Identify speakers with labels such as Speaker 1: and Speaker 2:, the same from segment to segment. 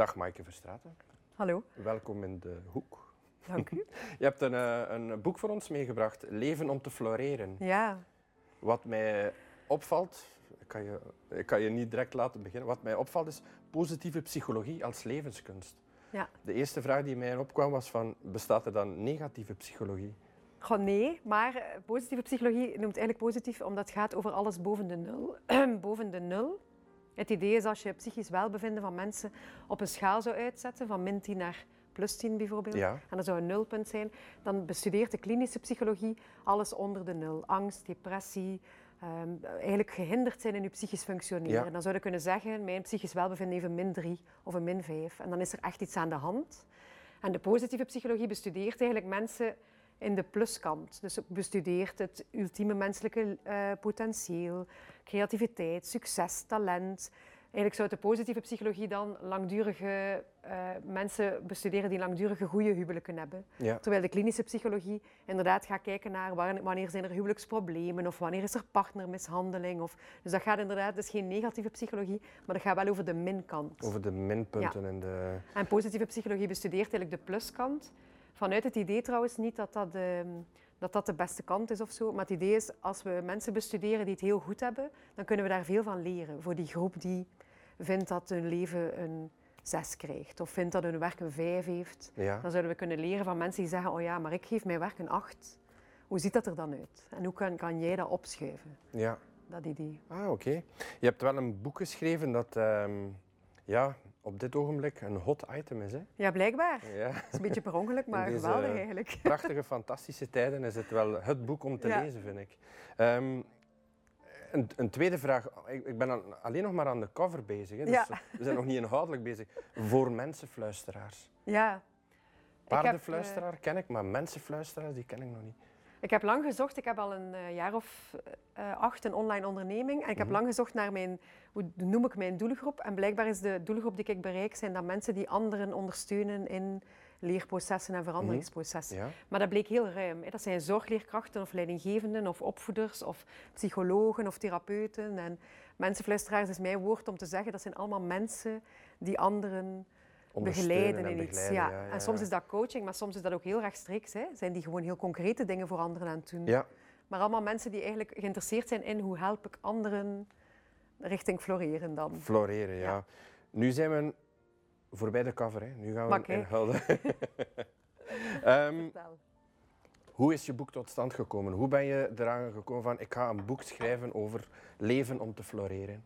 Speaker 1: Dag Maaike Verstraeten.
Speaker 2: Hallo.
Speaker 1: Welkom in de hoek.
Speaker 2: Dank u.
Speaker 1: Je hebt een, uh, een boek voor ons meegebracht, Leven om te floreren.
Speaker 2: Ja.
Speaker 1: Wat mij opvalt, ik kan, je, ik kan je niet direct laten beginnen, wat mij opvalt is positieve psychologie als levenskunst.
Speaker 2: Ja.
Speaker 1: De eerste vraag die mij opkwam was van, bestaat er dan negatieve psychologie?
Speaker 2: Goh, nee, maar eh, positieve psychologie noemt eigenlijk positief omdat het gaat over alles boven de nul. boven de nul. Het idee is als je psychisch welbevinden van mensen op een schaal zou uitzetten, van min 10 naar plus 10 bijvoorbeeld,
Speaker 1: Ja.
Speaker 2: en dat zou een nulpunt zijn, dan bestudeert de klinische psychologie alles onder de nul. Angst, depressie, ehm, eigenlijk gehinderd zijn in je psychisch functioneren.
Speaker 1: Ja.
Speaker 2: Dan zou je kunnen zeggen, mijn psychisch welbevinden heeft een min 3 of een min 5. En dan is er echt iets aan de hand. En de positieve psychologie bestudeert eigenlijk mensen in de pluskant. Dus bestudeert het ultieme menselijke eh, potentieel, creativiteit, succes, talent. Eigenlijk zou de positieve psychologie dan langdurige eh, mensen bestuderen die langdurige goede huwelijken hebben.
Speaker 1: Ja.
Speaker 2: Terwijl de klinische psychologie inderdaad gaat kijken naar wanneer, zijn er huwelijksproblemen of wanneer is er partnermishandeling. Of, dus dat gaat inderdaad, dat is geen negatieve psychologie, maar dat gaat wel over de minkant.
Speaker 1: Over de minpunten en de...
Speaker 2: En positieve psychologie bestudeert eigenlijk de pluskant. Vanuit het idee trouwens niet dat dat, de, dat dat de beste kant is of zo. Maar het idee is, als we mensen bestuderen die het heel goed hebben, dan kunnen we daar veel van leren. Voor die groep die vindt dat hun leven een 6 krijgt. Of vindt dat hun werk een 5 heeft.
Speaker 1: Ja.
Speaker 2: Dan zouden we kunnen leren van mensen die zeggen, oh ja, maar ik geef mijn werk een 8. Hoe ziet dat er dan uit? En hoe kan, kan jij dat opschuiven?
Speaker 1: ja.
Speaker 2: Dat idee.
Speaker 1: Ah, oké. Je hebt wel een boek geschreven dat ehm, ja, op dit ogenblik een hot item is. Hè?
Speaker 2: Ja, blijkbaar.
Speaker 1: Ja.
Speaker 2: Het is een beetje per ongeluk, maar
Speaker 1: deze-
Speaker 2: geweldig eigenlijk.
Speaker 1: prachtige, fantastische tijden is het wel het boek om te
Speaker 2: Ja.
Speaker 1: lezen, vind ik. Ehm, een, een tweede vraag. Ik, ik ben aan- alleen nog maar aan de cover bezig. Hè, dus
Speaker 2: Ja.
Speaker 1: We zijn nog niet inhoudelijk bezig. Voor mensenfluisteraars.
Speaker 2: Ja. Heb, eh,
Speaker 1: Paardenfluisteraar ken ik, maar mensenfluisteraars die ken ik nog niet.
Speaker 2: Ik heb lang gezocht. Ik heb al een eh, jaar of eh, acht een online onderneming. En ik heb
Speaker 1: Mhm.
Speaker 2: lang gezocht naar mijn, hoe noem ik mijn doelgroep. En blijkbaar is de doelgroep die ik bereik, zijn dat mensen die anderen ondersteunen in leerprocessen en veranderingsprocessen.
Speaker 1: Ja?
Speaker 2: Maar dat bleek heel ruim. hè. Dat zijn zorgleerkrachten of leidinggevenden of opvoeders of psychologen of therapeuten. En mensenfluisteraars is mijn woord om te zeggen, dat zijn allemaal mensen die anderen begeleiden
Speaker 1: en
Speaker 2: in iets.
Speaker 1: begeleiden,
Speaker 2: Ja.
Speaker 1: ja, ja,
Speaker 2: En soms is dat coaching, maar soms is dat ook heel rechtstreeks. Hè. Zijn die gewoon heel concrete dingen voor anderen aan het doen.
Speaker 1: Ja,
Speaker 2: Maar allemaal mensen die eigenlijk geïnteresseerd zijn in hoe help ik anderen richting floreren dan.
Speaker 1: floreren, ja. Nu zijn we voorbij de cover. Hè. Nu gaan we
Speaker 2: kijk.
Speaker 1: inhouden. Ehm. Hoe is je boek tot stand gekomen? Hoe ben je eraan gekomen van ik ga een boek schrijven over leven om te floreren?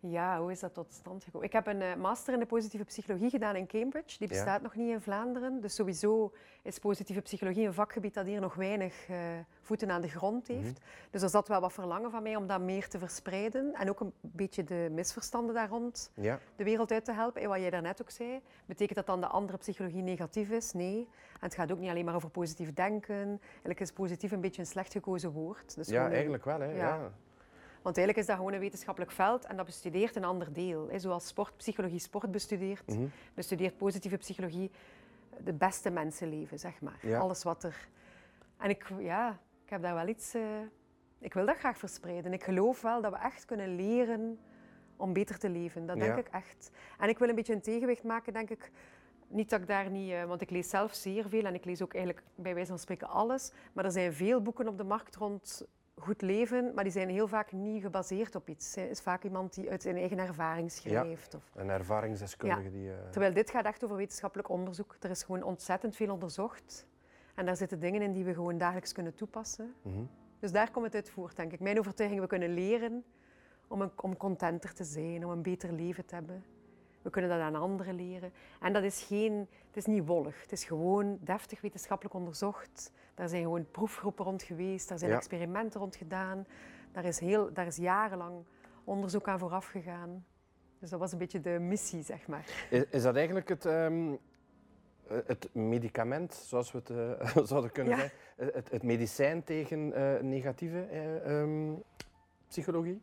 Speaker 2: Ja, hoe is dat tot stand gekomen? Ik heb een eh, master in de positieve psychologie gedaan in Cambridge. Die
Speaker 1: Ja.
Speaker 2: bestaat nog niet in Vlaanderen. Dus sowieso is positieve psychologie een vakgebied dat hier nog weinig eh, voeten aan de grond
Speaker 1: Mhm.
Speaker 2: heeft. Dus er zat wel wat verlangen van mij om dat meer te verspreiden. En ook een beetje de misverstanden daar rond
Speaker 1: Ja,
Speaker 2: de wereld uit te helpen. En wat jij daarnet ook zei, betekent dat dan de andere psychologie negatief is? Nee. En het gaat ook niet alleen maar over positief denken. Eigenlijk is positief een beetje een slecht gekozen woord. Dus
Speaker 1: ja eigenlijk wel. Hè.
Speaker 2: Ja. Want eigenlijk is dat gewoon een wetenschappelijk veld en dat bestudeert een ander deel. Hè. Zoals sportpsychologie sport bestudeert,
Speaker 1: Mhm.
Speaker 2: bestudeert positieve psychologie de beste mensenleven, zeg maar.
Speaker 1: Ja.
Speaker 2: Alles wat er... En ik, ja, ik heb daar wel iets... eh, Ik wil dat graag verspreiden. Ik geloof wel dat we echt kunnen leren om beter te leven. Dat denk
Speaker 1: Ja.
Speaker 2: ik echt. En ik wil een beetje een tegenwicht maken, denk ik. Niet dat ik daar niet... eh, Want ik lees zelf zeer veel en ik lees ook eigenlijk bij wijze van spreken alles. Maar er zijn veel boeken op de markt rond goed leven, maar die zijn heel vaak niet gebaseerd op iets. Het is vaak iemand die uit zijn eigen ervaring schrijft. Of...
Speaker 1: Een ervaringsdeskundige die... eh,
Speaker 2: Terwijl dit gaat echt over wetenschappelijk onderzoek. Er is gewoon ontzettend veel onderzocht. En daar zitten dingen in die we gewoon dagelijks kunnen toepassen.
Speaker 1: mhm.
Speaker 2: Dus daar komt het uit voort, denk ik. Mijn overtuiging, we kunnen leren om, een, om contenter te zijn, om een beter leven te hebben. We kunnen dat aan anderen leren. En dat is, geen, het is niet wollig. Het is gewoon deftig wetenschappelijk onderzocht. Daar zijn gewoon proefgroepen rond geweest. Daar zijn
Speaker 1: Ja.
Speaker 2: experimenten rond gedaan. Daar is, heel, daar is jarenlang onderzoek aan vooraf gegaan. Dus dat was een beetje de missie, zeg maar.
Speaker 1: Is, is dat eigenlijk het, ehm, eh, het medicament, zoals we het eh, zouden kunnen
Speaker 2: Ja.
Speaker 1: zeggen? Eh, Het, het medicijn tegen negatieve eh, ehm, psychologie?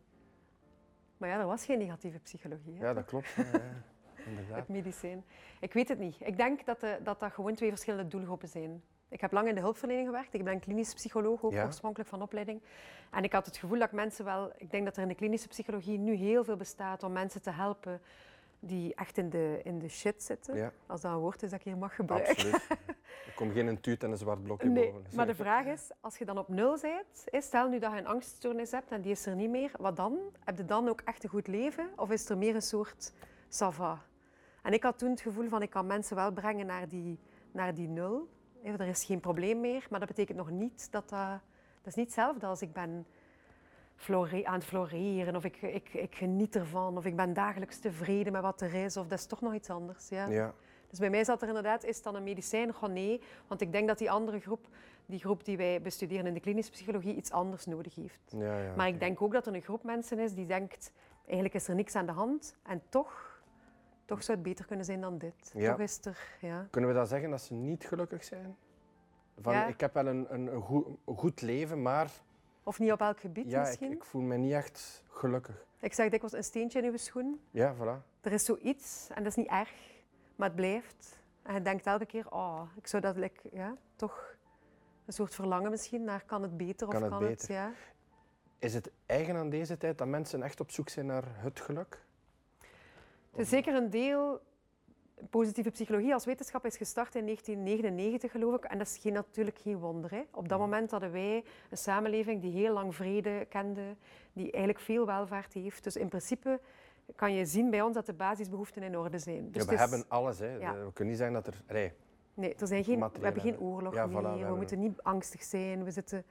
Speaker 2: Maar ja, er was geen negatieve psychologie. Hè?
Speaker 1: Ja, dat klopt. Eh, inderdaad.
Speaker 2: Het medicijn. Ik weet het niet. Ik denk dat, de, dat dat gewoon twee verschillende doelgroepen zijn. Ik heb lang in de hulpverlening gewerkt. Ik ben klinisch psycholoog, ook
Speaker 1: Ja.
Speaker 2: oorspronkelijk van opleiding. En ik had het gevoel dat ik mensen wel... Ik denk dat er in de klinische psychologie nu heel veel bestaat om mensen te helpen die echt in de, in de shit zitten.
Speaker 1: Ja,
Speaker 2: Als dat een woord is dat ik hier mag gebruiken.
Speaker 1: absoluut. Er komt geen tuut en een zwart blokje
Speaker 2: Nee,
Speaker 1: boven.
Speaker 2: maar de vraag is, als je dan op nul bent, stel nu dat je een angststoornis hebt en die is er niet meer, wat dan? Heb je dan ook echt een goed leven? Of is er meer een soort sava? En ik had toen het gevoel van, ik kan mensen wel brengen naar die, naar die nul. Er is geen probleem meer, maar dat betekent nog niet dat dat... Dat is niet hetzelfde als ik ben aan het floreren, of ik, ik, ik geniet ervan, of ik ben dagelijks tevreden met wat er is, of dat is toch nog iets anders. Ja.
Speaker 1: Ja,
Speaker 2: Dus bij mij zat er inderdaad, is het dan een medicijn? Gewoon nee, want ik denk dat die andere groep, die groep die wij bestuderen in de klinische psychologie, iets anders nodig heeft.
Speaker 1: ja, ja.
Speaker 2: Maar ik denk ook dat er een groep mensen is die denkt, eigenlijk is er niks aan de hand en toch, toch zou het beter kunnen zijn dan dit.
Speaker 1: Ja.
Speaker 2: Toch is er, ja.
Speaker 1: Kunnen we dan zeggen dat ze niet gelukkig zijn? Van,
Speaker 2: Ja.
Speaker 1: Ik heb wel een, een, een, goed, een goed leven, maar
Speaker 2: Of niet op elk gebied
Speaker 1: ja, ik,
Speaker 2: misschien.
Speaker 1: ik voel me niet echt gelukkig.
Speaker 2: Ik zeg dikwijls een steentje in uw schoen.
Speaker 1: Ja, voilà.
Speaker 2: Er is zoiets en dat is niet erg, maar het blijft. En je denkt elke keer, oh, ik zou dat like, ja, toch een soort verlangen misschien naar kan het beter
Speaker 1: Kan
Speaker 2: of
Speaker 1: het
Speaker 2: kan
Speaker 1: beter?
Speaker 2: het, ja.
Speaker 1: Is het eigen aan deze tijd dat mensen echt op zoek zijn naar het geluk?
Speaker 2: Het is zeker een deel. Positieve psychologie als wetenschap is gestart in 1999, geloof ik. En dat is geen, natuurlijk geen wonder. Hè. Op dat moment hadden wij een samenleving die heel lang vrede kende, die eigenlijk veel welvaart heeft. Dus in principe kan je zien bij ons dat de basisbehoeften in orde zijn. Dus
Speaker 1: ja, we
Speaker 2: het is-
Speaker 1: hebben alles. Hè.
Speaker 2: Ja.
Speaker 1: We kunnen niet zeggen dat er... Nee,
Speaker 2: Nee, er zijn geen, we hebben geen oorlog
Speaker 1: Ja, voilà,
Speaker 2: meer.
Speaker 1: we
Speaker 2: we
Speaker 1: hebben-
Speaker 2: moeten niet angstig zijn. We zitten...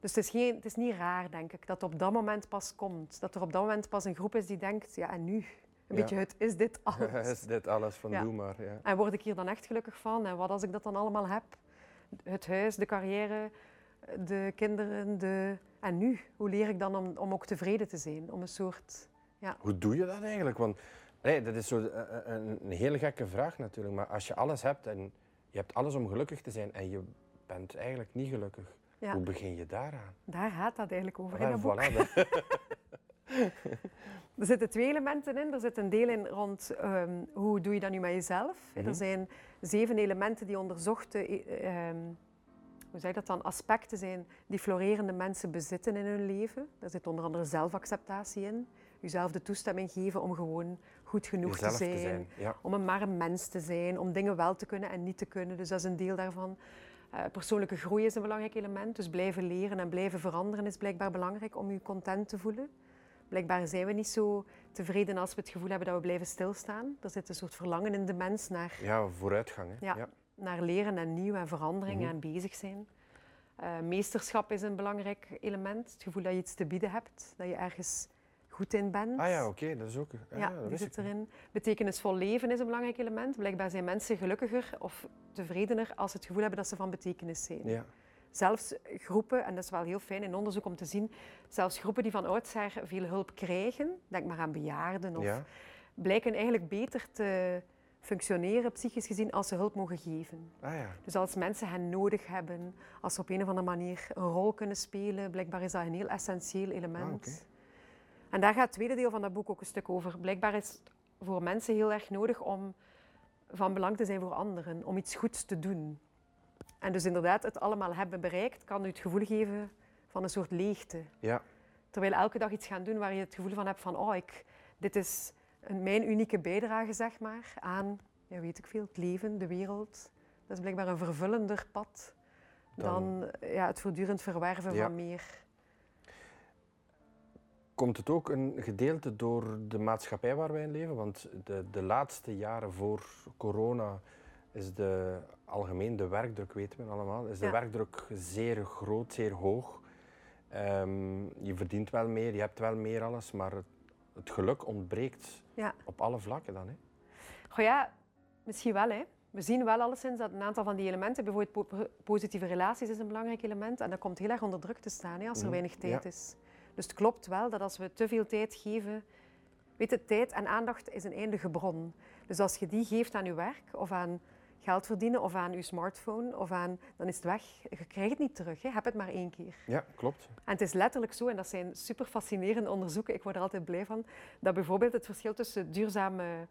Speaker 2: Dus het is, geen, het is niet raar, denk ik, dat op dat moment pas komt. Dat er op dat moment pas een groep is die denkt, ja, en nu? Een
Speaker 1: Ja.
Speaker 2: beetje het is dit alles.
Speaker 1: is dit alles van
Speaker 2: Ja.
Speaker 1: doe maar. Ja.
Speaker 2: En word ik hier dan echt gelukkig van? En wat als ik dat dan allemaal heb? Het huis, de carrière, de kinderen, de... En nu? Hoe leer ik dan om, om ook tevreden te zijn? Om een soort...
Speaker 1: Hoe doe je dat eigenlijk? Want nee, dat is zo eh, eh, een, een hele gekke vraag natuurlijk. Maar als je alles hebt en je hebt alles om gelukkig te zijn en je bent eigenlijk niet gelukkig,
Speaker 2: Ja.
Speaker 1: hoe begin je daaraan?
Speaker 2: Daar gaat dat eigenlijk over in
Speaker 1: Ja,
Speaker 2: dat boek.
Speaker 1: voilà, dat-
Speaker 2: Er zitten twee elementen in. Er zit een deel in rond ehm, hoe doe je dat nu met jezelf.
Speaker 1: Mhm.
Speaker 2: Er zijn zeven elementen die onderzochte eh, ehm, hoe zeg je dat dan, aspecten zijn die florerende mensen bezitten in hun leven. Daar zit onder andere zelfacceptatie in. Jezelf de toestemming geven om gewoon goed genoeg te zijn.
Speaker 1: te zijn. Ja.
Speaker 2: Om een maar een mens te zijn, om dingen wel te kunnen en niet te kunnen. Dus dat is een deel daarvan. Eh, persoonlijke groei is een belangrijk element. Dus blijven leren en blijven veranderen is blijkbaar belangrijk om je content te voelen. Blijkbaar zijn we niet zo tevreden als we het gevoel hebben dat we blijven stilstaan. Er zit een soort verlangen in de mens naar,
Speaker 1: ja, vooruitgang. Hè.
Speaker 2: Ja. naar leren en nieuw en verandering
Speaker 1: Mhm.
Speaker 2: en bezig zijn. Eh, meesterschap is een belangrijk element. Het gevoel dat je iets te bieden hebt, dat je ergens goed in bent.
Speaker 1: Ah ja, oké, dat is ook... ah,
Speaker 2: Ja,
Speaker 1: dat
Speaker 2: die
Speaker 1: wist
Speaker 2: zit
Speaker 1: niet.
Speaker 2: erin. Betekenisvol leven is een belangrijk element. Blijkbaar zijn mensen gelukkiger of tevredener als ze het gevoel hebben dat ze van betekenis zijn.
Speaker 1: Ja.
Speaker 2: Zelfs groepen, en dat is wel heel fijn in onderzoek om te zien, zelfs groepen die van oudsher veel hulp krijgen, denk maar aan bejaarden, of,
Speaker 1: Ja.
Speaker 2: blijken eigenlijk beter te functioneren, psychisch gezien, als ze hulp mogen geven.
Speaker 1: Ah ja.
Speaker 2: Dus als mensen hen nodig hebben, als ze op een of andere manier een rol kunnen spelen, blijkbaar is dat een heel essentieel element.
Speaker 1: Ah.
Speaker 2: En daar gaat het tweede deel van dat boek ook een stuk over. Blijkbaar is het voor mensen heel erg nodig om van belang te zijn voor anderen, om iets goeds te doen. En dus inderdaad, het allemaal hebben bereikt kan u het gevoel geven van een soort leegte.
Speaker 1: Ja.
Speaker 2: Terwijl elke dag iets gaan doen waar je het gevoel van hebt van, oh, ik, dit is een, mijn unieke bijdrage, zeg maar, aan, ja, weet ik veel, het leven, de wereld. Dat is blijkbaar een vervullender pad dan,
Speaker 1: Dan-
Speaker 2: ja, het voortdurend verwerven
Speaker 1: Ja.
Speaker 2: van meer.
Speaker 1: Komt het ook een gedeelte door de maatschappij waar wij in leven? Want de, de laatste jaren voor corona is de, algemeen de werkdruk, weten we allemaal, is de
Speaker 2: Ja.
Speaker 1: werkdruk zeer groot, zeer hoog. Ehm, je verdient wel meer, je hebt wel meer alles, maar het, het geluk ontbreekt
Speaker 2: Ja.
Speaker 1: op alle vlakken dan. Hè?
Speaker 2: Goh ja, misschien wel. Hè. We zien wel alleszins dat een aantal van die elementen, bijvoorbeeld po- positieve relaties is een belangrijk element, en dat komt heel erg onder druk te staan hè, als er
Speaker 1: Mhm,
Speaker 2: weinig tijd
Speaker 1: ja.
Speaker 2: is. Dus het klopt wel dat als we te veel tijd geven, weet je, tijd en aandacht is een eindige bron. Dus als je die geeft aan je werk of aan geld verdienen of aan je smartphone, of aan, dan is het weg. Je krijgt het niet terug, hè. heb het maar één keer.
Speaker 1: Ja, klopt.
Speaker 2: En het is letterlijk zo, en dat zijn super fascinerende onderzoeken, ik word er altijd blij van, dat bijvoorbeeld het verschil tussen duurzame,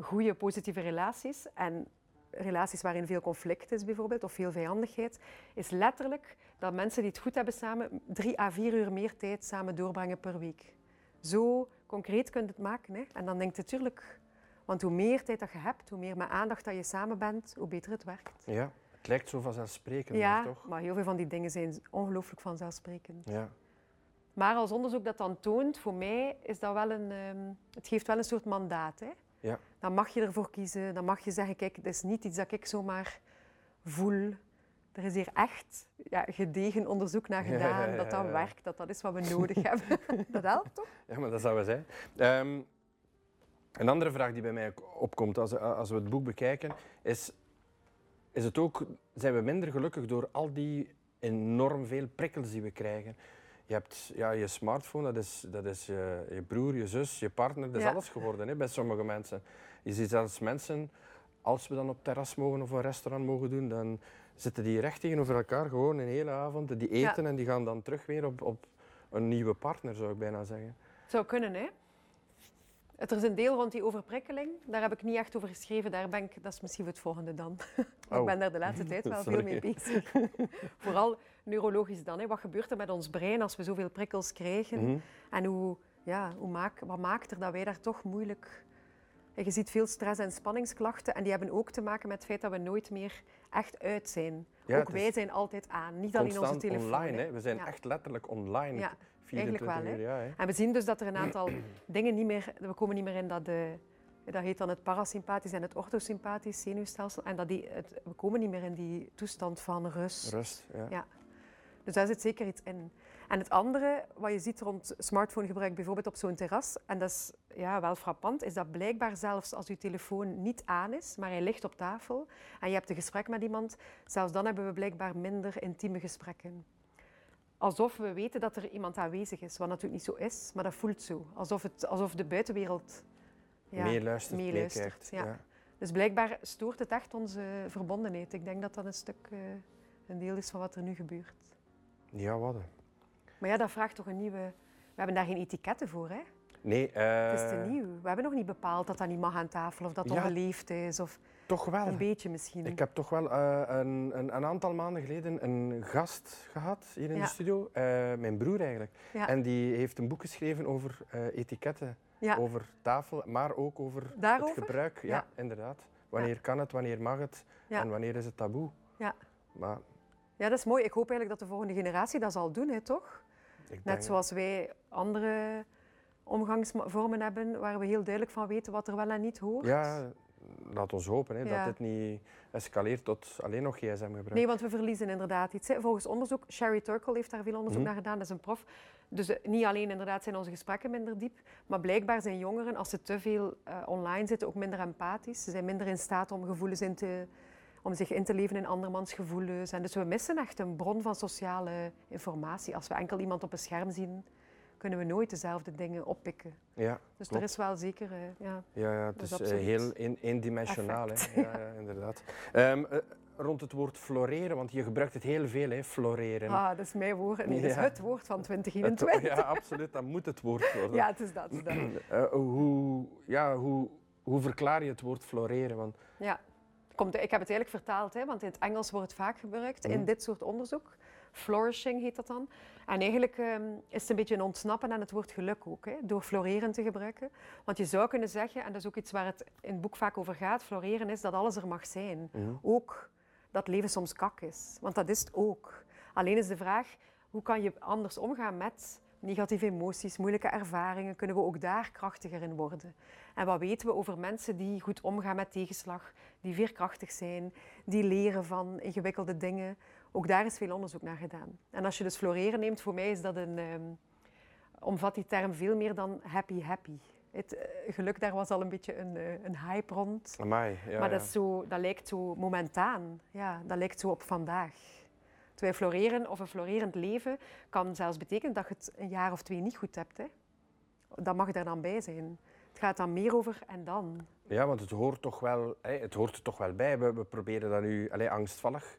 Speaker 2: goede, positieve relaties en relaties waarin veel conflict is bijvoorbeeld, of veel vijandigheid, is letterlijk dat mensen die het goed hebben samen drie à vier uur meer tijd samen doorbrengen per week. Zo concreet kunt het maken. Hè? En dan denk je natuurlijk, Want hoe meer tijd dat je hebt, hoe meer met aandacht dat je samen bent, hoe beter het werkt.
Speaker 1: Ja, het lijkt zo vanzelfsprekend,
Speaker 2: Ja,
Speaker 1: maar toch?
Speaker 2: maar heel veel van die dingen zijn ongelooflijk vanzelfsprekend.
Speaker 1: Ja.
Speaker 2: Maar als onderzoek dat dan toont, voor mij is dat wel een... ehm, het geeft wel een soort mandaat. Hè?
Speaker 1: Ja.
Speaker 2: Dan mag je ervoor kiezen. Dan mag je zeggen, kijk, het is niet iets dat ik zomaar voel. Er is hier echt ja, gedegen onderzoek naar gedaan.
Speaker 1: ja,
Speaker 2: Dat dat werkt, dat dat is wat we nodig hebben. Dat helpt toch?
Speaker 1: Ja, maar dat zou wel zijn. Ehm, een andere vraag die bij mij opkomt als, als we het boek bekijken, is, is het ook, zijn we minder gelukkig door al die enorm veel prikkels die we krijgen? Je hebt ja, je smartphone, dat is, dat is je, je broer, je zus, je partner, dat is
Speaker 2: Ja.
Speaker 1: alles geworden hè, bij sommige mensen. Je ziet zelfs mensen, als we dan op terras mogen of een restaurant mogen doen, dan zitten die recht tegenover elkaar gewoon een hele avond. Die
Speaker 2: Ja.
Speaker 1: eten en die gaan dan terug weer op, op een nieuwe partner, zou ik bijna zeggen.
Speaker 2: Zou kunnen, hè? Het- Er is een deel rond die overprikkeling. Daar heb ik niet echt over geschreven. Daar ben ik, dat is misschien het volgende dan. Maar
Speaker 1: Oh.
Speaker 2: ik ben daar de laatste tijd wel veel mee bezig. Vooral neurologisch dan. Hè. Wat gebeurt er met ons brein als we zoveel prikkels krijgen?
Speaker 1: Mhm.
Speaker 2: En hoe, ja, hoe maak, wat maakt er dat wij daar toch moeilijk... En Je ziet veel stress- en spanningsklachten. En die hebben ook te maken met het feit dat we nooit meer echt uit zijn.
Speaker 1: Ja,
Speaker 2: ook wij zijn altijd aan. Niet alleen onze telefoon.
Speaker 1: online.
Speaker 2: hè.
Speaker 1: We zijn
Speaker 2: Ja.
Speaker 1: echt letterlijk online.
Speaker 2: Ja,
Speaker 1: 24
Speaker 2: eigenlijk wel,
Speaker 1: uur, ja, hè?
Speaker 2: En we zien dus dat er een aantal dingen niet meer... We komen niet meer in dat... De, dat heet dan het parasympathisch en het orthosympathisch zenuwstelsel. En dat die, het, we komen niet meer in die toestand van rust.
Speaker 1: Rust. Ja.
Speaker 2: Ja. Dus daar zit zeker iets in. En het andere, wat je ziet rond smartphonegebruik, bijvoorbeeld op zo'n terras, en dat is ja, wel frappant, is dat blijkbaar zelfs als je telefoon niet aan is, maar hij ligt op tafel en je hebt een gesprek met iemand, zelfs dan hebben we blijkbaar minder intieme gesprekken. Alsof we weten dat er iemand aanwezig is, wat natuurlijk niet zo is, maar dat voelt zo. Alsof, het, alsof de buitenwereld ja,
Speaker 1: Meeluistert,
Speaker 2: ja. Dus blijkbaar stoort het echt onze verbondenheid. Ik denk dat dat een stuk eh, een deel is van wat er nu gebeurt.
Speaker 1: ja, wat?
Speaker 2: Maar ja, dat vraagt toch een nieuwe... We hebben daar geen etiketten voor, hè?
Speaker 1: Nee, eh,
Speaker 2: Het is te nieuw. We hebben nog niet bepaald dat dat niet mag aan tafel of dat
Speaker 1: Ja.
Speaker 2: onbeleefd is. Of
Speaker 1: toch wel.
Speaker 2: een beetje misschien.
Speaker 1: Ik heb toch wel eh, een, een, een aantal maanden geleden een gast gehad hier in
Speaker 2: Ja.
Speaker 1: de studio. Eh, mijn broer eigenlijk.
Speaker 2: Ja.
Speaker 1: En die heeft een boek geschreven over eh, etiketten.
Speaker 2: Ja.
Speaker 1: Over tafel, maar ook over
Speaker 2: Daarover?
Speaker 1: het gebruik. Ja, inderdaad. Wanneer kan het, wanneer mag het en wanneer is het taboe.
Speaker 2: Ja.
Speaker 1: Maar
Speaker 2: ja, dat is mooi. Ik hoop eigenlijk dat de volgende generatie dat zal doen, hè, toch?
Speaker 1: ik denk...
Speaker 2: Net zoals wij andere omgangsvormen hebben, waar we heel duidelijk van weten wat er wel en niet hoort.
Speaker 1: Ja, laat ons hopen hè,
Speaker 2: Ja.
Speaker 1: dat dit niet escaleert tot alleen nog gsm-gebruik.
Speaker 2: Nee, want we verliezen inderdaad iets. hè. Volgens onderzoek, Sherry Turkle heeft daar veel onderzoek
Speaker 1: Mhm.
Speaker 2: naar gedaan, dat is een prof. Dus eh, niet alleen inderdaad zijn onze gesprekken minder diep, maar blijkbaar zijn jongeren, als ze te veel eh, online zitten, ook minder empathisch. Ze zijn minder in staat om gevoelens in te, om zich in te leven in andermans gevoelens. En dus we missen echt een bron van sociale informatie. Als we enkel iemand op een scherm zien, kunnen we nooit dezelfde dingen oppikken.
Speaker 1: Ja,
Speaker 2: Dus
Speaker 1: Klopt.
Speaker 2: er is wel zeker, eh, ja.
Speaker 1: ja, ja het is
Speaker 2: is
Speaker 1: eh, heel een- eendimensionaal. hè. Ja, ja, inderdaad. Ehm, eh, rond het woord floreren, want je gebruikt het heel veel, hè, floreren.
Speaker 2: Ah, dat is mijn woord. Nee, dat is het woord van
Speaker 1: Het-
Speaker 2: 2021.
Speaker 1: ja, absoluut, dat moet het woord worden.
Speaker 2: Ja, het is dat. het is dat.
Speaker 1: Hoe, ja, hoe, hoe verklaar je het woord floreren? Want,
Speaker 2: Ja, Komt, ik heb het eigenlijk vertaald, hè, want in het Engels wordt het vaak gebruikt in
Speaker 1: Mhm.
Speaker 2: dit soort onderzoek. Flourishing heet dat dan. En eigenlijk ehm, is het een beetje een ontsnappen aan het woord geluk ook, hè, door floreren te gebruiken. Want je zou kunnen zeggen, en dat is ook iets waar het in het boek vaak over gaat, floreren is dat alles er mag zijn. Ook dat leven soms kak is, want dat is het ook. Alleen is de vraag, hoe kan je anders omgaan met negatieve emoties, moeilijke ervaringen? Kunnen we ook daar krachtiger in worden? En wat weten we over mensen die goed omgaan met tegenslag, die veerkrachtig zijn, die leren van ingewikkelde dingen? Ook daar is veel onderzoek naar gedaan. En als je dus floreren neemt, voor mij is dat een, ehm, omvat die term veel meer dan happy happy. Het eh, geluk, daar was al een beetje een, eh, een hype rond.
Speaker 1: Amai, ja,
Speaker 2: maar dat, is zo, dat lijkt zo momentaan. Ja, dat lijkt zo op vandaag. Terwijl floreren of een florerend leven kan zelfs betekenen dat je het een jaar of twee niet goed hebt. Hè. Dat mag er dan bij zijn. Het gaat dan meer over en dan.
Speaker 1: Ja, want het hoort toch wel, hè, het hoort er toch wel bij. We, we proberen dat nu, allee, angstvallig,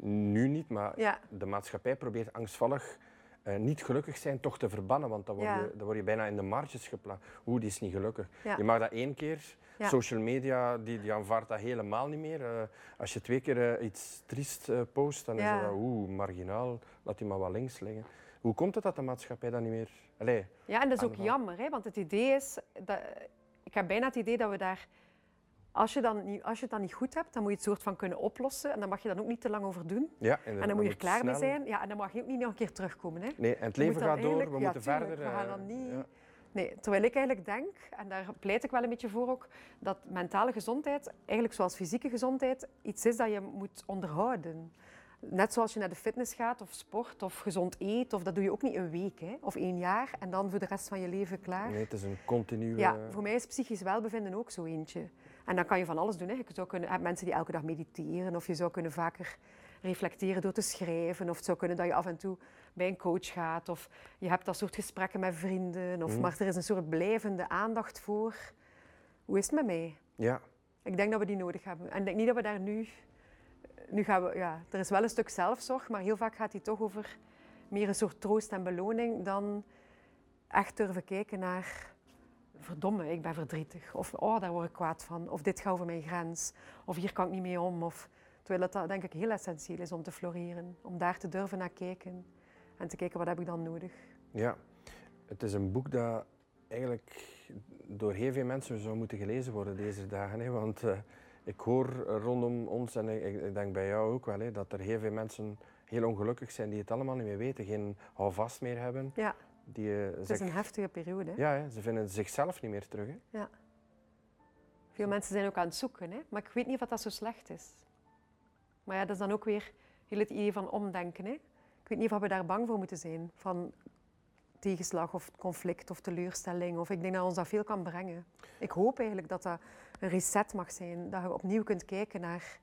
Speaker 1: nu niet, maar
Speaker 2: Ja,
Speaker 1: de maatschappij probeert angstvallig eh, niet gelukkig zijn toch te verbannen, want dan word,
Speaker 2: Ja.
Speaker 1: je, dan word je bijna in de marges geplaatst. Oeh, die is niet gelukkig.
Speaker 2: Ja.
Speaker 1: Je mag dat één keer. Social media, die, die aanvaardt dat helemaal niet meer. Eh, als je twee keer eh, iets triest post, dan is dat oeh, marginaal. Laat die maar wat links liggen. Hoe komt het dat de maatschappij dat niet meer... Allee,
Speaker 2: ja en dat is ook jammer, hè, want het idee is dat. Ik heb bijna het idee dat we daar... Als je, dan niet, als je het dan niet goed hebt, dan moet je het soort van kunnen oplossen. En dan mag je dan ook niet te lang over doen.
Speaker 1: Ja,
Speaker 2: En dan moet je er klaar mee zijn. Ja, en dan mag je ook niet nog een keer terugkomen. Hè.
Speaker 1: Nee, en het leven gaat door, we
Speaker 2: ja,
Speaker 1: moeten
Speaker 2: tuurlijk,
Speaker 1: verder.
Speaker 2: we gaan
Speaker 1: eh,
Speaker 2: dan niet-
Speaker 1: ja.
Speaker 2: Nee, terwijl ik eigenlijk denk, en daar pleit ik wel een beetje voor ook, dat mentale gezondheid, eigenlijk zoals fysieke gezondheid, iets is dat je moet onderhouden. Net zoals je naar de fitness gaat of sport of gezond eet, of dat doe je ook niet een week hè, of één jaar en dan voor de rest van je leven klaar.
Speaker 1: Nee, het is een continue...
Speaker 2: Ja, voor mij is psychisch welbevinden ook zo eentje. En dan kan je van alles doen. Hè. Je zou kunnen, je hebt mensen die elke dag mediteren, of je zou kunnen vaker reflecteren door te schrijven, of het zou kunnen dat je af en toe bij een coach gaat, of je hebt dat soort gesprekken met vrienden, of,
Speaker 1: Mhm.
Speaker 2: maar er is een soort blijvende aandacht voor. Hoe is het met mij?
Speaker 1: ja.
Speaker 2: Ik denk dat we die nodig hebben. En ik denk niet dat we daar nu... Nu gaan we... Ja, er is wel een stuk zelfzorg, maar heel vaak gaat die toch over meer een soort troost en beloning dan echt durven kijken naar... Verdomme, ik ben verdrietig. Of oh, daar word ik kwaad van. Of dit gaat over mijn grens. Of hier kan ik niet mee om. Of, terwijl dat, denk ik heel essentieel is om te floreren. Om daar te durven naar kijken. En te kijken, wat heb ik dan nodig?
Speaker 1: Ja, het is een boek dat eigenlijk door heel veel mensen zou moeten gelezen worden deze dagen. Hè? Want eh, ik hoor rondom ons, en ik, ik denk bij jou ook wel, hè, dat er heel veel mensen heel ongelukkig zijn die het allemaal niet meer weten, geen houvast meer hebben.
Speaker 2: Ja,
Speaker 1: Die, eh,
Speaker 2: het is een heftige periode. hè.
Speaker 1: ja, hè, ze vinden zichzelf niet meer terug. Hè?
Speaker 2: Veel mensen zijn ook aan het zoeken, hè? maar ik weet niet of dat zo slecht is. Maar ja, dat is dan ook weer heel het idee van omdenken. Hè? Ik weet niet of we daar bang voor moeten zijn. Van tegenslag of conflict of teleurstelling. Of ik denk dat ons dat veel kan brengen. Ik hoop eigenlijk dat dat een reset mag zijn. Dat je opnieuw kunt kijken naar...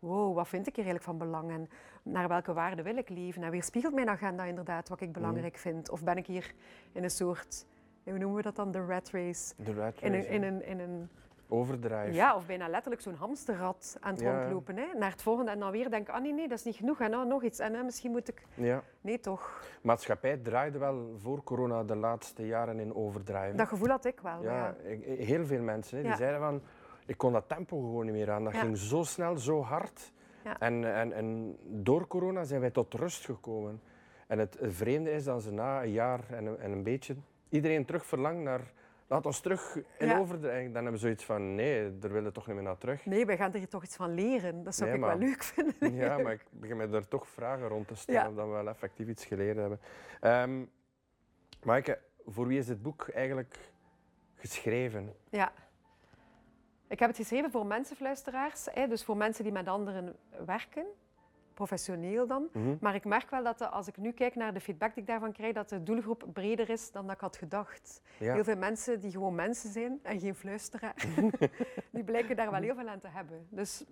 Speaker 2: Wow, wat vind ik hier eigenlijk van belang? En naar welke waarden wil ik leven? En weerspiegelt mijn agenda inderdaad wat ik belangrijk vind? Of ben ik hier in een soort... Hoe noemen we dat dan? De rat race.
Speaker 1: De rat
Speaker 2: In een,
Speaker 1: race,
Speaker 2: in een, in een
Speaker 1: overdrijf.
Speaker 2: ja, of bijna letterlijk zo'n hamsterrad aan het
Speaker 1: Ja,
Speaker 2: rondlopen. Hè? Naar het volgende en dan weer denken, ah nee, nee, dat is niet genoeg. En nou, nog iets. En hè, misschien moet ik...
Speaker 1: Ja.
Speaker 2: Nee, toch.
Speaker 1: Maatschappij draaide wel voor corona de laatste jaren in overdrijven.
Speaker 2: Dat gevoel had ik wel.
Speaker 1: Ja, heel veel mensen hè, die zeiden van, ik kon dat tempo gewoon niet meer aan. Dat
Speaker 2: Ja.
Speaker 1: ging zo snel, zo hard.
Speaker 2: Ja.
Speaker 1: En, en, en door corona zijn wij tot rust gekomen. En het vreemde is dat ze na een jaar en een, en een beetje iedereen terug verlangt naar, laat ons terug in
Speaker 2: Ja.
Speaker 1: overdrijven. Dan hebben we zoiets van, nee, daar willen we toch niet meer naar terug.
Speaker 2: Nee, wij gaan er toch iets van leren. Dat zou
Speaker 1: Nee,
Speaker 2: ik
Speaker 1: maar-
Speaker 2: wel leuk vinden.
Speaker 1: Ja, maar ik begin me er toch vragen rond te stellen
Speaker 2: Ja.
Speaker 1: of dat we wel effectief iets geleerd hebben. Ehm Maaike, voor wie is dit boek eigenlijk geschreven?
Speaker 2: Ja. Ik heb het geschreven voor mensenfluisteraars. Dus voor mensen die met anderen werken. Professioneel dan.
Speaker 1: Mhm.
Speaker 2: Maar ik merk wel dat als ik nu kijk naar de feedback die ik daarvan krijg, dat de doelgroep breder is dan dat ik had gedacht.
Speaker 1: Ja.
Speaker 2: Heel veel mensen die gewoon mensen zijn en geen fluisteraar, die blijken daar wel heel veel aan te hebben. Dus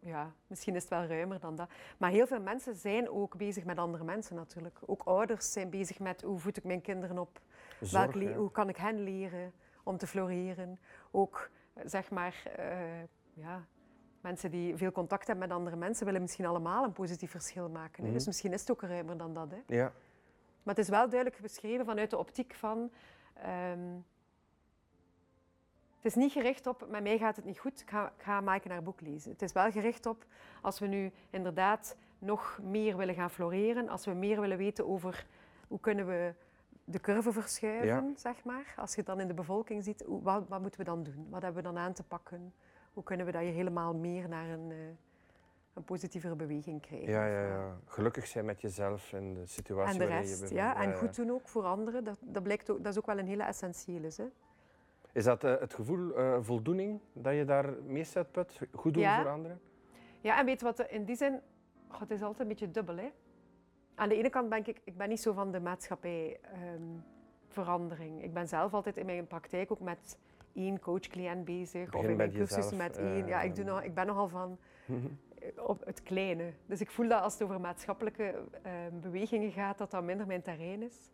Speaker 2: ja, misschien is het wel ruimer dan dat. Maar heel veel mensen zijn ook bezig met andere mensen natuurlijk. Ook ouders zijn bezig met hoe voed ik mijn kinderen op?
Speaker 1: Zorg, ja.
Speaker 2: hoe kan ik hen leren om te floreren? Ook zeg maar, eh, ja, mensen die veel contact hebben met andere mensen willen misschien allemaal een positief verschil maken.
Speaker 1: Mhm.
Speaker 2: Dus misschien is het ook ruimer dan dat. Hè?
Speaker 1: Ja.
Speaker 2: Maar het is wel duidelijk beschreven vanuit de optiek van. ehm, het is niet gericht op, met mij gaat het niet goed, ik ga, ik ga Maaike naar boek lezen. Het is wel gericht op, als we nu inderdaad nog meer willen gaan floreren, als we meer willen weten over hoe kunnen we de curve verschuiven,
Speaker 1: Ja.
Speaker 2: zeg maar. Als je het dan in de bevolking ziet, wat, wat moeten we dan doen? Wat hebben we dan aan te pakken? Hoe kunnen we dat je helemaal meer naar een, eh, een positievere beweging krijgen?
Speaker 1: Ja, ja, ja. Gelukkig zijn met jezelf en de situatie
Speaker 2: En de
Speaker 1: waarin je
Speaker 2: rest,
Speaker 1: bevindt.
Speaker 2: ja. En goed doen ook voor anderen. Dat, dat, blijkt ook, dat is ook wel een hele essentiële. Hè?
Speaker 1: Is dat eh, het gevoel eh, voldoening dat je daar meest uit put? Goed doen
Speaker 2: Ja.
Speaker 1: voor anderen?
Speaker 2: Ja, en weet je wat, in die zin, goh, het is altijd een beetje dubbel. Hè? Aan de ene kant ben ik, ik ben niet zo van de maatschappijverandering. ik ben zelf altijd in mijn praktijk ook met één coach-cliënt bezig. of in mijn
Speaker 1: jezelf,
Speaker 2: met één. Ja, ik, doe
Speaker 1: eh,
Speaker 2: nog, ik ben nogal van op het kleine. Dus ik voel dat als het over maatschappelijke eh, bewegingen gaat, dat dat minder mijn terrein is.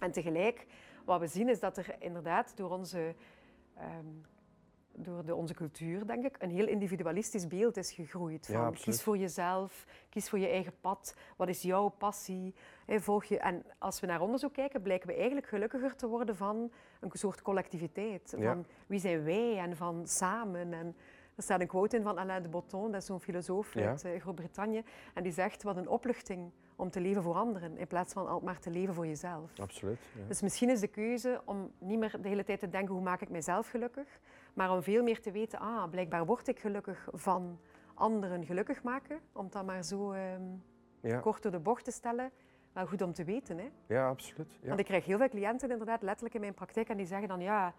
Speaker 2: En tegelijk, wat we zien is dat er inderdaad door onze, ehm, door de, onze cultuur, denk ik, een heel individualistisch beeld is gegroeid. Van kies voor jezelf, kies voor je eigen pad, wat is jouw passie, hè, volg je. En als we naar onderzoek kijken, blijken we eigenlijk gelukkiger te worden van een soort collectiviteit.
Speaker 1: Ja.
Speaker 2: Van wie zijn wij en van samen. En Er staat een quote in van Alain de Botton, dat is zo'n filosoof
Speaker 1: Ja.
Speaker 2: uit eh, Groot-Brittannië. En die zegt, wat een opluchting om te leven voor anderen, in plaats van altijd maar te leven voor jezelf.
Speaker 1: Absoluut. Ja.
Speaker 2: Dus misschien is de keuze om niet meer de hele tijd te denken, hoe maak ik mijzelf gelukkig? Maar om veel meer te weten, ah, blijkbaar word ik gelukkig van anderen gelukkig maken. Om dan maar zo ehm,
Speaker 1: Ja.
Speaker 2: kort door de bocht te stellen. Wel goed om te weten, hè?
Speaker 1: ja, absoluut. Ja.
Speaker 2: Want ik krijg heel veel cliënten inderdaad letterlijk in mijn praktijk en die zeggen dan ja,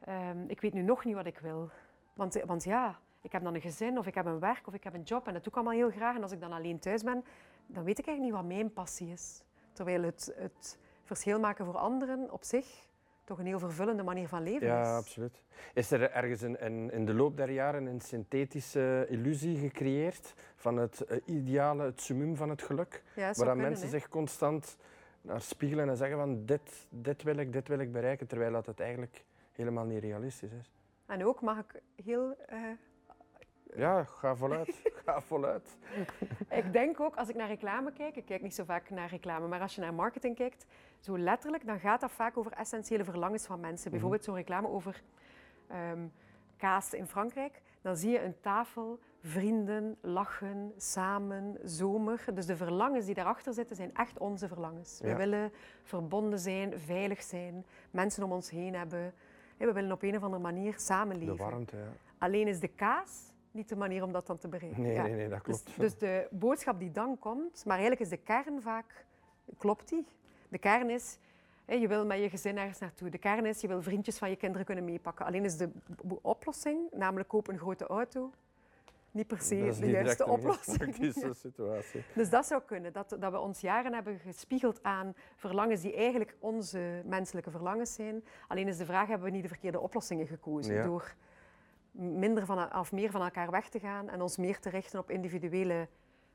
Speaker 2: ehm, ik weet nu nog niet wat ik wil. Want, want ja, ik heb dan een gezin of ik heb een werk of ik heb een job en dat doe ik allemaal heel graag. En als ik dan alleen thuis ben, dan weet ik eigenlijk niet wat mijn passie is. Terwijl het, het verschil maken voor anderen op zich toch een heel vervullende manier van leven
Speaker 1: Ja,
Speaker 2: is.
Speaker 1: absoluut. Is er ergens in, in, in de loop der jaren een synthetische illusie gecreëerd van het eh, ideale, het summum van het geluk?
Speaker 2: Ja,
Speaker 1: Waar
Speaker 2: kunnen,
Speaker 1: mensen zich constant naar spiegelen en zeggen van dit, dit wil ik, dit wil ik bereiken, terwijl dat het eigenlijk helemaal niet realistisch is.
Speaker 2: En ook mag ik heel eh,
Speaker 1: Ja, ga voluit. ga voluit.
Speaker 2: Ik denk ook, als ik naar reclame kijk, ik kijk niet zo vaak naar reclame, maar als je naar marketing kijkt, zo letterlijk, dan gaat dat vaak over essentiële verlangens van mensen. Bijvoorbeeld zo'n reclame over ehm, kaas in Frankrijk. Dan zie je een tafel, vrienden, lachen, samen, zomer. Dus de verlangens die daarachter zitten, zijn echt onze verlangens. We willen verbonden zijn, veilig zijn, mensen om ons heen hebben. We willen op een of andere manier
Speaker 1: De
Speaker 2: samenleven.
Speaker 1: warmte, ja.
Speaker 2: Alleen is de kaas niet de manier om dat dan te bereiken.
Speaker 1: Nee,
Speaker 2: Ja.
Speaker 1: nee, nee, dat
Speaker 2: Dus,
Speaker 1: klopt.
Speaker 2: dus de boodschap die dan komt, maar eigenlijk is de kern vaak, klopt die? De kern is, je wil met je gezin ergens naartoe. De kern is, je wil vriendjes van je kinderen kunnen meepakken. Alleen is de oplossing, namelijk koop een grote auto, niet per se de juiste oplossing.
Speaker 1: situatie.
Speaker 2: Dus dat zou kunnen, dat, dat we ons jaren hebben gespiegeld aan verlangens die eigenlijk onze menselijke verlangens zijn. Alleen is de vraag, hebben we niet de verkeerde oplossingen gekozen?
Speaker 1: Ja.
Speaker 2: Door minder van, of meer van elkaar weg te gaan en ons meer te richten op individuele,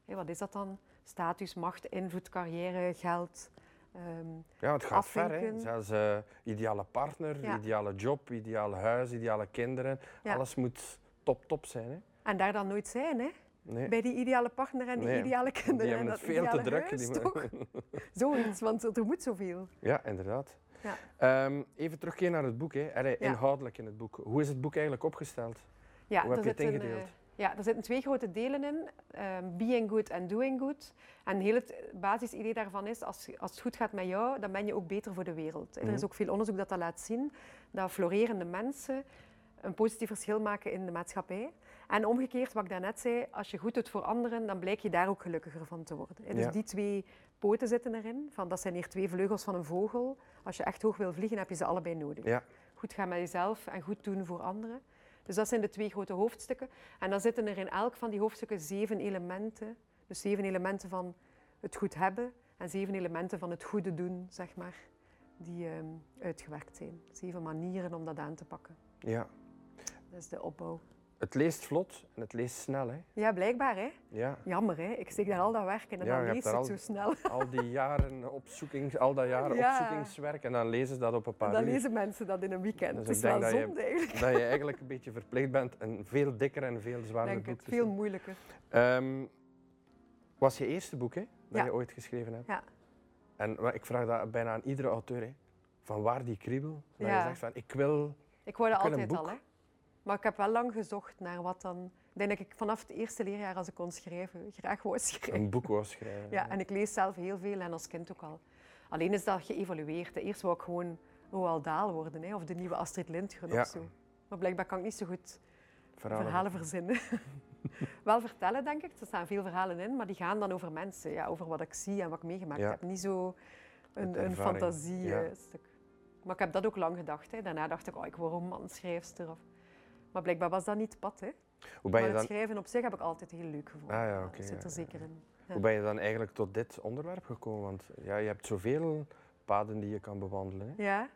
Speaker 2: hé, wat is dat dan? Status, macht, invloed, carrière, geld. Ehm,
Speaker 1: Ja, het gaat ver. Hè. Zelfs eh, ideale partner,
Speaker 2: Ja.
Speaker 1: ideale job, ideale huis, ideale kinderen.
Speaker 2: Ja.
Speaker 1: Alles moet top, top zijn. Hè.
Speaker 2: en daar dan nooit zijn, hè?
Speaker 1: Nee.
Speaker 2: Bij die ideale partner en die
Speaker 1: Nee,
Speaker 2: ideale kinderen.
Speaker 1: Die
Speaker 2: en
Speaker 1: hebben het
Speaker 2: dat
Speaker 1: veel te druk.
Speaker 2: huis, toch? Zoiets, want er moet zoveel.
Speaker 1: Ja, inderdaad.
Speaker 2: Ja.
Speaker 1: Ehm, even terugkeren naar het boek. Hè. Allee. Inhoudelijk in het boek. Hoe is het boek eigenlijk opgesteld?
Speaker 2: Ja,
Speaker 1: Hoe heb je het
Speaker 2: zitten,
Speaker 1: ingedeeld?
Speaker 2: eh, ja, er zitten twee grote delen in. ehm, being good en doing good. En heel het basisidee daarvan is, als, als het goed gaat met jou, dan ben je ook beter voor de wereld. Er is
Speaker 1: Mhm.
Speaker 2: ook veel onderzoek dat dat laat zien, dat florerende mensen een positief verschil maken in de maatschappij. En omgekeerd, wat ik daarnet zei, als je goed doet voor anderen, dan blijk je daar ook gelukkiger van te worden. Dus
Speaker 1: Ja.
Speaker 2: die twee poten zitten erin. Van, dat zijn hier twee vleugels van een vogel. Als je echt hoog wil vliegen, heb je ze allebei nodig
Speaker 1: Ja.
Speaker 2: goed gaan met jezelf en goed doen voor anderen. Dus dat zijn de twee grote hoofdstukken. En dan zitten er in elk van die hoofdstukken zeven elementen. Dus zeven elementen van het goed hebben en zeven elementen van het goede doen, zeg maar, die ehm, uitgewerkt zijn. Zeven manieren om dat aan te pakken.
Speaker 1: ja.
Speaker 2: Dat is de opbouw.
Speaker 1: Het leest vlot en het leest snel. Hè.
Speaker 2: Ja, blijkbaar hè.
Speaker 1: Ja.
Speaker 2: Jammer hè. Ik steek daar al dat werk in en
Speaker 1: Ja,
Speaker 2: dan lees het
Speaker 1: al-
Speaker 2: zo snel.
Speaker 1: Al die jaren opzoeking, al dat jaren
Speaker 2: Ja.
Speaker 1: opzoekingswerk en dan lezen ze dat op een paar
Speaker 2: Dan
Speaker 1: uur.
Speaker 2: lezen mensen dat in een weekend.
Speaker 1: Dus
Speaker 2: het is wel
Speaker 1: dat je-
Speaker 2: eigenlijk.
Speaker 1: Dat je eigenlijk een beetje verplicht bent een veel dikker en veel zwaarder
Speaker 2: denk
Speaker 1: boek
Speaker 2: het.
Speaker 1: te
Speaker 2: Veel moeilijker.
Speaker 1: Ehm, was je eerste boek hè, dat
Speaker 2: Ja.
Speaker 1: je ooit geschreven hebt?
Speaker 2: Ja.
Speaker 1: En ik vraag dat bijna aan iedere auteur. Hè. Van waar die kriebel? Dat je zegt van, ik wil...
Speaker 2: Ik
Speaker 1: wil een
Speaker 2: altijd al, hè. Maar ik heb wel lang gezocht naar wat dan... Ik denk dat ik vanaf het eerste leerjaar, als ik kon schrijven, graag wou schrijven.
Speaker 1: een boek wou schrijven.
Speaker 2: Ja, en ik lees zelf heel veel en als kind ook al. Alleen is dat geëvolueerd. Eerst wou ik gewoon Roald Dahl worden, hè, of de nieuwe Astrid Lindgren
Speaker 1: Ja.
Speaker 2: of zo. Maar blijkbaar kan ik niet zo goed
Speaker 1: Verhalen.
Speaker 2: verhalen verzinnen. wel vertellen, denk ik. Er staan veel verhalen in, maar die gaan dan over mensen. Ja, over wat ik zie en wat ik meegemaakt
Speaker 1: Ja.
Speaker 2: heb. Niet zo een, een fantasiestuk. Maar ik heb dat ook lang gedacht. Hè. Daarna dacht ik, oh, ik word romanschrijfster. Of... Maar blijkbaar was dat niet het pad. Hè.
Speaker 1: Hoe ben
Speaker 2: maar
Speaker 1: je
Speaker 2: het
Speaker 1: dan,
Speaker 2: schrijven op zich heb ik altijd heel leuk gevonden.
Speaker 1: Ah ja,
Speaker 2: dat zit er zeker in.
Speaker 1: Hoe ben je dan eigenlijk tot dit onderwerp gekomen? Want ja, je hebt zoveel paden die je kan bewandelen. Hè?
Speaker 2: Ja.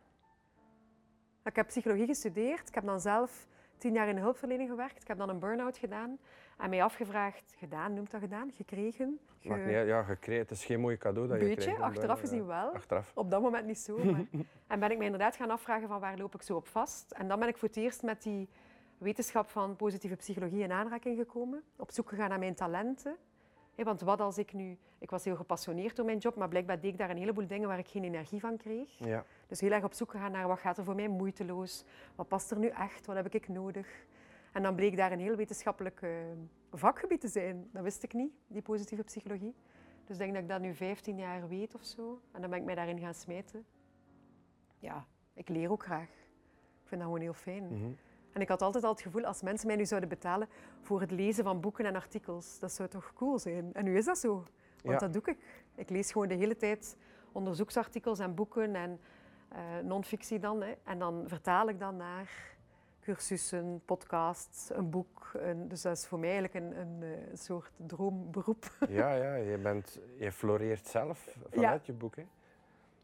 Speaker 2: Ik heb psychologie gestudeerd. Ik heb dan zelf tien jaar in de hulpverlening gewerkt. Ik heb dan een burn-out gedaan. En mij afgevraagd, gedaan, noemt dat gedaan, gekregen. Ge-
Speaker 1: Maakt niet uit, ja, gekregen. Het is geen mooi cadeau dat je
Speaker 2: Beetje,
Speaker 1: krijgt.
Speaker 2: achteraf
Speaker 1: Ja.
Speaker 2: gezien wel.
Speaker 1: Achteraf.
Speaker 2: Op dat moment niet zo. Maar... en ben ik me inderdaad gaan afvragen van waar loop ik zo op vast. En dan ben ik voor het eerst met die wetenschap van positieve psychologie in aanraking gekomen. Op zoek gegaan naar mijn talenten. Want wat als ik nu... Ik was heel gepassioneerd door mijn job, maar blijkbaar deed ik daar een heleboel dingen waar ik geen energie van kreeg.
Speaker 1: Ja.
Speaker 2: Dus heel erg op zoek gegaan naar wat gaat er voor mij moeiteloos, wat past er nu echt, wat heb ik nodig. En dan bleek daar een heel wetenschappelijk eh, vakgebied te zijn. Dat wist ik niet, die positieve psychologie. Dus ik denk dat ik dat nu 15 jaar weet of zo. En dan ben ik mij daarin gaan smijten. Ja, ik leer ook graag. Ik vind dat gewoon heel fijn.
Speaker 1: Mhm.
Speaker 2: En ik had altijd al het gevoel, als mensen mij nu zouden betalen voor het lezen van boeken en artikels, dat zou toch cool zijn? En nu is dat zo. Want
Speaker 1: Ja.
Speaker 2: dat doe ik. Ik lees gewoon de hele tijd onderzoeksartikels en boeken en eh non-fictie dan. Hè. En dan vertaal ik dat naar cursussen, podcasts, een boek. Een- dus dat is voor mij eigenlijk een, een, eh, soort droomberoep.
Speaker 1: Ja, ja, je, bent, je floreert zelf vanuit je boek. Hè?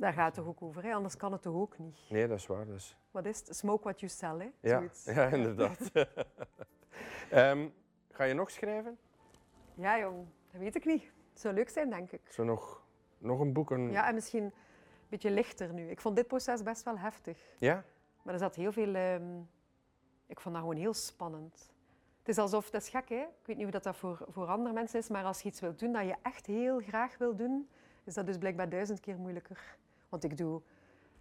Speaker 2: Daar gaat het toch ook over, hè? anders kan het toch ook niet.
Speaker 1: Nee, dat is waar. Dus.
Speaker 2: Wat is het? Smoke what you sell, hè?
Speaker 1: Ja,
Speaker 2: Zoiets.
Speaker 1: ja, inderdaad. Ehm, ga je nog schrijven?
Speaker 2: Ja, jong, dat weet ik niet. Het zou leuk zijn, denk ik.
Speaker 1: Zo nog, nog een boek? Een...
Speaker 2: Ja, en misschien een beetje lichter nu. Ik vond dit proces best wel heftig.
Speaker 1: Ja?
Speaker 2: Maar er zat heel veel... ehm, ik vond dat gewoon heel spannend. Het is alsof... Dat is gek, hè? Ik weet niet hoe dat, dat voor, voor andere mensen is, maar als je iets wilt doen dat je echt heel graag wil doen, is dat dus blijkbaar duizend keer moeilijker. Want ik doe...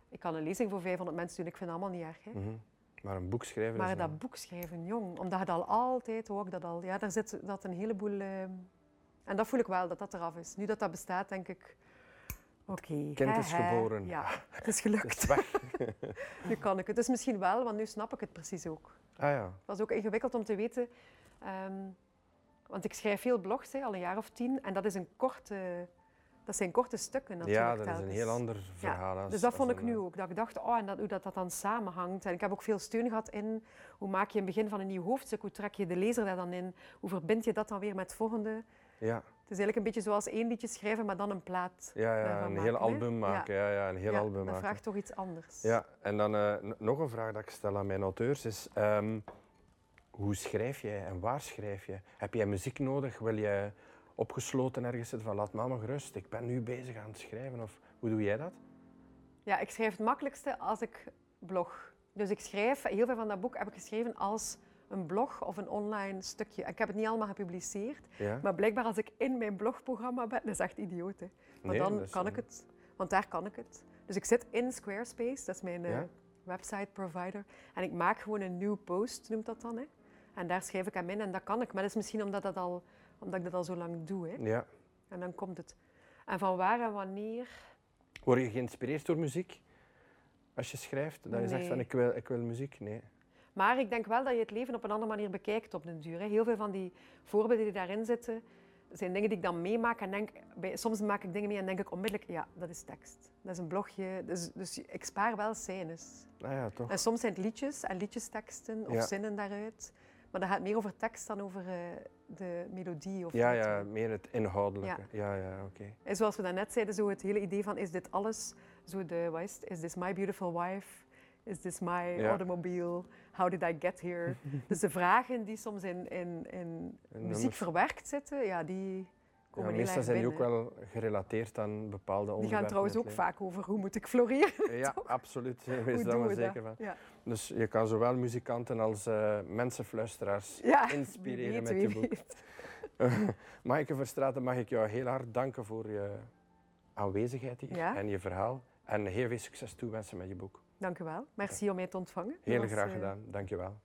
Speaker 2: Ik kan een lezing voor 500 mensen doen, ik vind dat allemaal niet erg. Hè?
Speaker 1: Mhm. Maar een boek schrijven
Speaker 2: Maar
Speaker 1: is
Speaker 2: dat
Speaker 1: een-
Speaker 2: boek schrijven, jong, omdat je dat al altijd, ik dat al, ja, daar zit dat een heleboel... ehm, en dat voel ik wel, dat dat eraf is. Nu dat dat bestaat, denk ik, oké.
Speaker 1: Kind is geboren.
Speaker 2: Ja, het is
Speaker 1: Het
Speaker 2: gelukt.
Speaker 1: is.
Speaker 2: Nu kan ik het. Dus misschien wel, want nu snap ik het precies ook.
Speaker 1: Ah ja.
Speaker 2: Het was ook ingewikkeld om te weten, ehm, want ik schrijf veel blogs, hè, al een jaar of tien, en dat, is een korte, dat zijn korte stukken natuurlijk
Speaker 1: Ja, dat is een heel ander verhaal. als-
Speaker 2: Dus dat vond ik
Speaker 1: een,
Speaker 2: nu
Speaker 1: eh,
Speaker 2: ook. Dat ik dacht, oh, en dat, hoe dat, dat dan samenhangt. En ik heb ook veel steun gehad in hoe maak je in het begin van een nieuw hoofdstuk, hoe trek je de lezer daar dan in, hoe verbind je dat dan weer met het volgende.
Speaker 1: Ja,
Speaker 2: Het is eigenlijk een beetje zoals één liedje schrijven, maar dan een plaat.
Speaker 1: ja, ja een
Speaker 2: maken,
Speaker 1: heel album maken. Ja, ja, een heel album
Speaker 2: dat
Speaker 1: maken.
Speaker 2: vraagt toch iets anders.
Speaker 1: Ja, en dan eh, nog een vraag dat ik stel aan mijn auteurs is... ehm, hoe schrijf jij en waar schrijf je? Heb jij muziek nodig? Wil je opgesloten ergens zitten van laat mama gerust, ik ben nu bezig aan het schrijven? Of hoe doe jij dat?
Speaker 2: Ja, ik schrijf het makkelijkste als ik blog. Dus ik schrijf, heel veel van dat boek heb ik geschreven als een blog of een online stukje. Ik heb het niet allemaal gepubliceerd,
Speaker 1: Ja?
Speaker 2: maar blijkbaar als ik in mijn blogprogramma ben, dat is echt idioot. Hè. Maar
Speaker 1: Nee,
Speaker 2: dan kan ik het, want daar kan ik het. Dus ik zit in Squarespace, dat is mijn eh,
Speaker 1: Ja?
Speaker 2: website provider, en ik maak gewoon een nieuw post, noemt dat dan. Hè. En daar schrijf ik hem in en dat kan ik. Maar dat is misschien omdat, dat al, omdat ik dat al zo lang doe. Hè.
Speaker 1: Ja.
Speaker 2: En dan komt het. En van waar en wanneer...
Speaker 1: Word je geïnspireerd door muziek? Als je schrijft, dat je zegt van ik wil, ik wil muziek? Nee.
Speaker 2: Maar ik denk wel dat je het leven op een andere manier bekijkt op den duur. Hè. Heel veel van die voorbeelden die daarin zitten, zijn dingen die ik dan meemaak. En denk, bij, soms maak ik dingen mee en denk ik onmiddellijk, ja, dat is tekst. Dat is een blogje. Dus, dus ik spaar wel scènes.
Speaker 1: Nou ja, toch?
Speaker 2: En soms zijn het liedjes en liedjesteksten of
Speaker 1: Ja.
Speaker 2: zinnen daaruit. Maar dat gaat meer over tekst dan over eh, de melodie. Of
Speaker 1: Ja, ja, meer het inhoudelijke. Ja, ja, oké.
Speaker 2: En zoals we daarnet zeiden, zo het hele idee van is dit alles? Zo de, wat is? Is this my beautiful wife? Is this my
Speaker 1: Ja.
Speaker 2: automobile? How did I get here? dus de vragen die soms in, in, in muziek verwerkt zitten, ja, die
Speaker 1: Ja, meestal zijn die ook wel gerelateerd aan bepaalde
Speaker 2: die
Speaker 1: onderwerpen.
Speaker 2: gaan trouwens ook vaak over hoe moet ik floreren.
Speaker 1: Ja, absoluut. Wees daar maar zeker
Speaker 2: dat?
Speaker 1: van.
Speaker 2: Ja.
Speaker 1: Dus je kan zowel muzikanten als eh mensenfluisteraars
Speaker 2: Ja,
Speaker 1: inspireren
Speaker 2: weet,
Speaker 1: met je boek. Maaike Verstraeten, mag ik jou heel hard danken voor je aanwezigheid hier en je verhaal. En heel veel succes toewensen met je boek.
Speaker 2: Dank u wel. Merci om mij te ontvangen.
Speaker 1: Heel
Speaker 2: was,
Speaker 1: graag
Speaker 2: eh,
Speaker 1: gedaan. Dank je wel.